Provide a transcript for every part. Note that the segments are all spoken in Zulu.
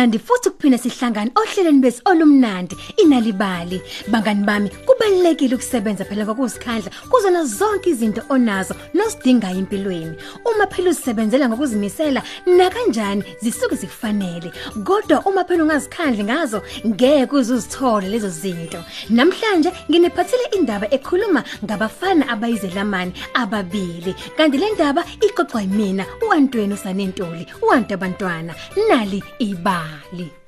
yazi kamnandi futhi kuphinde sihlangane ohlelweni bese olumnandi inalibali. Bangani bami kubalekile ukusebenza phela ngokuzikhandla kuzona zonke izinto onazo nosidingayo empilweni. Uma phela uzisebenzela ngokuzimisela na kanjani zisuke zikufanele. Kodwa uma phela ungazikhandli ngazo ngeke uzuzithole lezo zinto. Namhlanje nginephathele indaba ekhuluma ngabafana abayizelamani ababili. Kanti le ndaba ixoxwa yimina uAntweni usanentuli uantu abantwana nali ibali.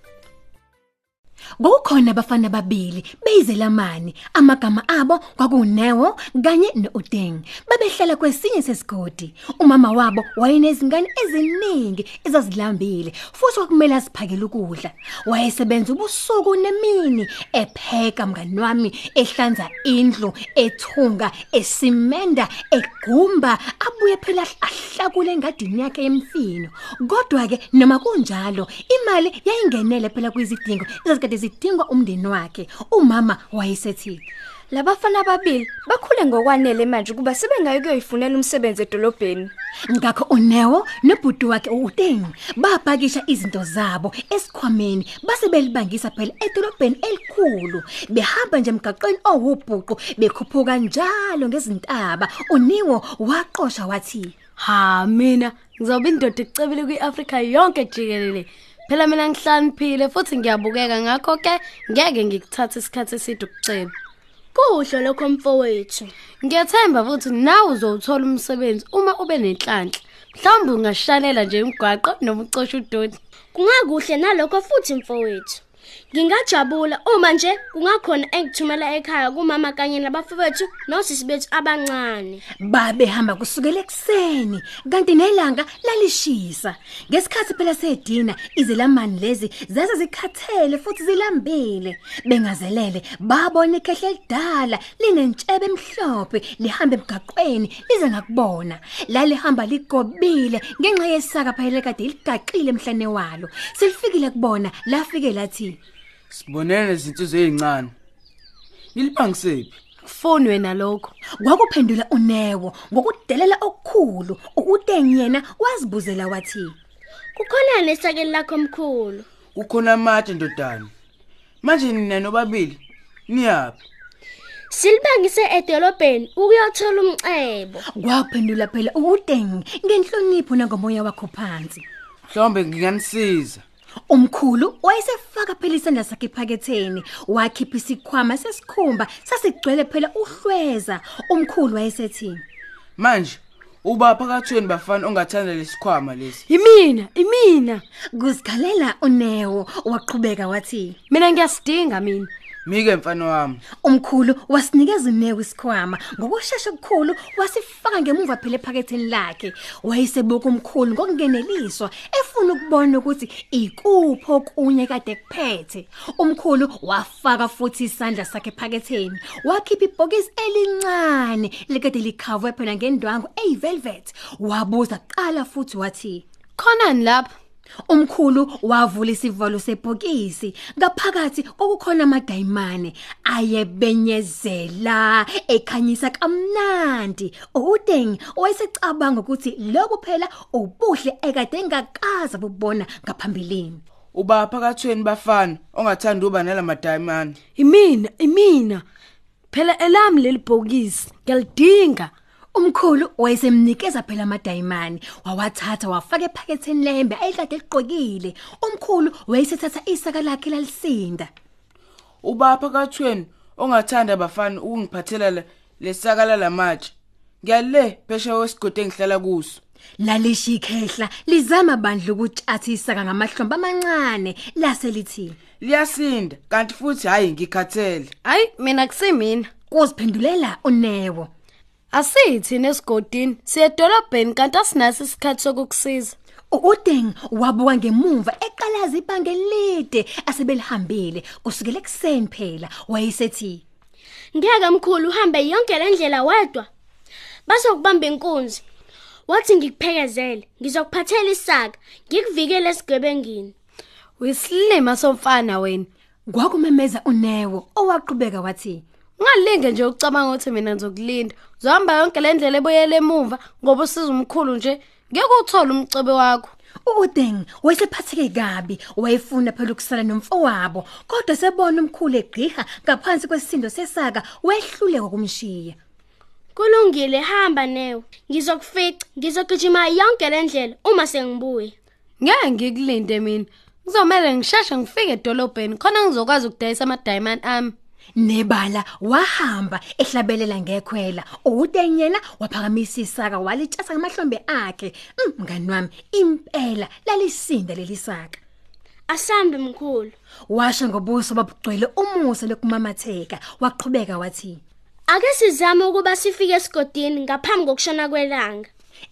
Ngokukhona abafana ababili beyizelamani amagama abo kwakunewo kanye noUdeng babehlala kwesinye sesigodi. Umama wabo wayenezingane eziningi ezazilambile futhi kwakumele asiphakele ukudla. Wayesebenza ubusuku nemini epheka mngani wami ehlanza indlu ethunga esimenda egumba abuye phela ahlakule engadini yakhe yemfino. Kodwa ke noma kunjalo imali yayingenele phela kwizidingo ezazikade zidingwa umndeni wakhe umama wayesethi Labafana ababili bakhule ngokwanele manje kuba sebengayi kuyoyifunela umsebenzi edolobheni. ngakho uNewo nobhuti wakhe uTeng babhakisha izinto zabo esikhwameni base belibangisa phela edolobheni elikhulu behamba nje emgaqweni owubhuqu bekhuphuka njalo ngezintaba uNiwo waqosha wathi Ha mina ngizoba indoda ecebile kwiAfrika yonke jikelele. Phela mina ngihlaniphile futhi ngiyabukeka ngakho ke ngeke ngikuthathe isikhathi eside ukucela. Kuhle lokho mfowethu. Ngiyethemba futhi nawe uzowuthola umsebenzi uma ube nenhlanhla. Mhlawumbe ungashalela nje umgwaqo noma ucosha udoti. Kungakuhle nalokho futhi mfowethu. Ngingajabula. Uma nje kungakhona engithumela ekhaya kumama kanye nabafowethu nosisi bethu abancane. babehamba kusukela ekseni kanti nelanga lalishisa. Ngesikhathi phela sedina izelamani lezi zaze zikhathele futhi zilambile. Bengazelele babona ikhehle lidala linentshebe emhlophe lihamba emgaqweni lize ngakubona. Lalihamba ligobile ngenxa yesaka phela kade ligaqile emhlane walo. Selifikile kubona lafike lathi Sibonene izinsizwe ezincane. Nilibangisephi? Kufoni wena lokho. kwakuphendula uNewo ngokudelela okukhulu uTeng yena wazibuzela wathi Kukhona nesakeli lakho mkhulu. Kukhona amatshe ndodana. Manje nina nobabili niyaphi? Silibangise edolobheni ukuyothola umcebo. kwaphendula phela uTeng ngenhlonipho nangomoya wakho phansi Mhlawumbe nginganisiza. Umkhulu wayesefaka phela isandla sakhe ephaketheni wakhipha isikhwama sesikhumba sasigcwele phela uhlweza umkhulu wayesethi Manje uba phakathweni bafana ongathanda lesikhwama lesi. Yimina, imina. kuzikhalela uNewo waqhubeka wathi Mina ngiyasidinga mina. Mike mfana wami. umkhulu wasinikeza uNewo isikhwama. Ngokusheshsha okukhulu wasifaka ngemuva phela ephaketheni lakhe. Wayesebuka umkhulu ngokungeneliswa efuna ukubona ukuthi ikupho kunye kade kuphethe. Umkhulu wafaka futhi isandla sakhe ephaketheni. Wakhipha ibhokisi elincane likade likhavwe phela ngendwangu eyivelvet. Wabuza kuqala futhi wathi Khonani lapha? Umkhulu wavula isivalo sebhokisi ngaphakathi kokukhona amadayimane ayebenyezela ekhanyisa kamnandi uDeng wayesecabanga ukuthi lokhu phela ubuhle ekade engakaza bubona ngaphambilini Uba phakathweni bafana ongathanda uba nalamadayimani. Imina, imina. Phela elami leli bhokisi ngiyalidinga. Umkhulu wayesemnikeza phela amadayimani wawathatha wafaka ephaketheni lembe ayikade liqokile umkhulu wayesethatha isaka lakhe lalisinda Uba phakathweni ongathanda bafana ukungiphathela le- lesakala lamatshe. Ngiyale phesha wesigodi engihlala kuso. Lalishikehla lizama bandla ukutshatha isaka ngamahlombe amancane lase lithi Liyasinda kanti futhi hayi ngikhathele. Hayi, mina kusimina. kuziphendulela uNewo Asithi nesigodini siyedolobheni kanti asinaso isikhathi sokukusiza. uDeng wabuka ngemuva eqalaza ibhange elide asebelihambile kusukela ekseni phela wayesethi Ngeke mkhulu uhambe yonke le ndlela wedwa. Base ukubamba inkunzi. Wathi ngikuphekezele, ngizokuphathela isaka, ngikuvikele esigebengini. Uyisilima somfana wena. kwakumemeza uNewo owaqhubeka wathi Ungalinge nje ucabanga ukuthi mina ngizokulinda. Uzohamba yonke le ndlela eboyele emuva ngoba usiza umkhulu nje. Ngeke uthole umcebe wakho. uDeng wayesephatheke kabi wayefuna phela ukusala nomfowabo kodwa sebona umkhulu egqiha ngaphansi kwesindo sesaka wehluleka kumshiya Kulungile hamba newe. Ngizokufica, ngizogijima yonke lendlela uma sengibuye. Ngeke ngikulinde mina. Kuzomela ngisheshe ngifike edolobheni khona ngizokwazi ukudayisa ama diamond ami. Nebala wahamba ehlabelela ngekhwela uDeng yena waphakamisa isaka walithatha ngamahlombe akhe Mm, mngani wami impela lalisinda lelisaka Asambe mkhulu. washa ngobuso babugcwele umusa lokumamatheka waqhubeka wathi Ake sizame ukuba sifike esigodini ngaphambi kokushona kwelanga.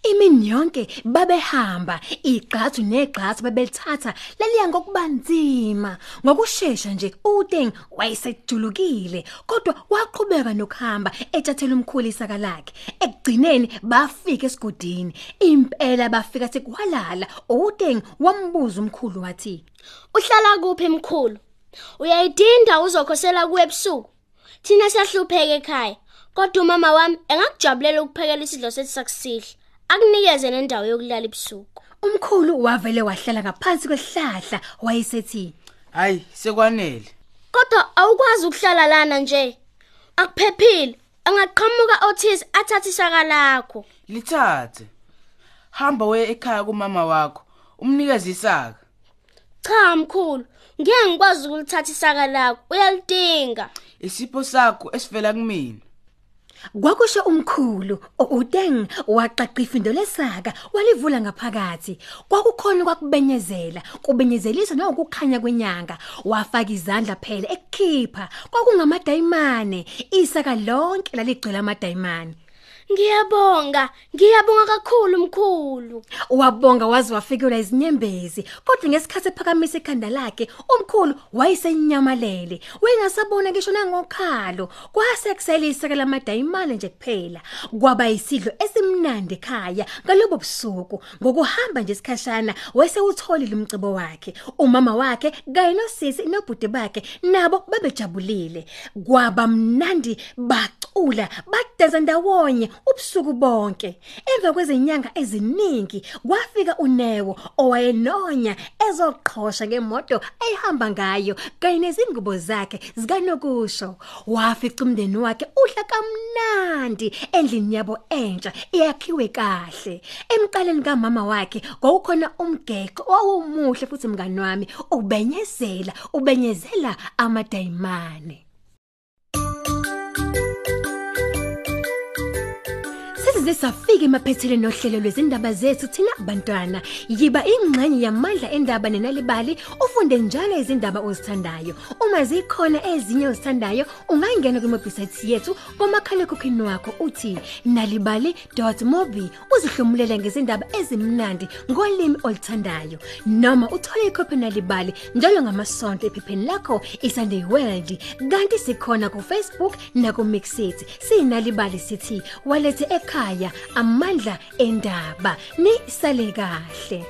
Imini yonke babehamba igqathu negqathu babelithatha laliya ngokubanzima ngokusheshsha nje uDeng wayesejulukile kodwa waqhubeka nokuhamba etshathela umkhulu isaka lakhe ekugcineni bafika esigodini impela bafika sekwalala uDeng wambuza umkhulu wathi Uhlala kuphi mkhulu? Uyayidinda uzokhosela kuwe ebusuku. Thina siyahlupheka ekhaya. Kodwa umama wami engakujabulela ukuphekela isidlo sethu sakusihle. Akunikeze nendawo yokulala ebusuku. umkhulu wavele wahlala ngaphansi kwesihlahla wayesethi hayi sekwanele Kodwa awukwazi ukuhlala lana nje. Akuphephile. Angaqhamuka othize athathe isaka lakho. lithathe hamba weye ekhaya kumama wakho umnikeze isaka Cha mkhulu, ngeke ngikwazi ukulithatha isaka lakho. Uyalidinga. isipho sakho esivela kumina Kwakusho umkhulu uDeng waqaqa ifindo lesaka walivula ngaphakathi. Kwakukhona kwakubenyezela kubenyezelisa nokukhanya kwenyanga. Wafaka izandla phela ekukhipha kwakungamadayimane isaka lonke laligcwele amadayimane. Ngiyabonga. Ngiyabonga kakhulu mkhulu. wabonga waze wafikelwa izinyembezi kodwa ngesikhathi ephakamisa ikhanda lakhe umkhulu wayesenyamalele wengasabona ngisho nangokhalo kwasekselisa lamadayimane nje kuphela kwaba isidlo esimnandi ekhaya ngalobo busuku ngokuhamba nje isikhashana wayesewutholile umcibo wakhe umama wakhe kanye nosisi nobhuti bakhe nabo babejabulile kwaba mnandi bacula badansa ndawonye ubusuku bonke. Emva kwezinyanga eziningi kwafika uNewo owayenonya ezoqhosha ngemoto ayihamba ngayo kanye nezingubo zakhe zikanokusho. Wafica umndeni wakhe udla kamnandi endlini yabo entsha iyakhiwe kahle. Emqaleni kamama wakhe kwakukhona umgexo owawumuhle futhi mngani wami ubenyezela ubenyezela amadayimane. Size safika emaphethelweni nohlelo lwezindaba zethu thina bantwana. Yiba ingxenye yamandla endaba nenalibali ufunde njalo izindaba ozithandayo. Uma zikhona ezinye ozithandayo ungangena kwimobhisaythi yethu ngomakhalekhukhwini wakho uthi nalibali.mobi uzihlomulele ngezindaba ezimnandi ngolimi oluthandayo. Noma uthole ikhophi nalibali njalo ngamasonto ephepheni lakho iSunday World. Kanti sikhona ku Facebook na ku Mixit sinalibali sithi walethe ekhaya. Amandla endaba. Ni sale kahle.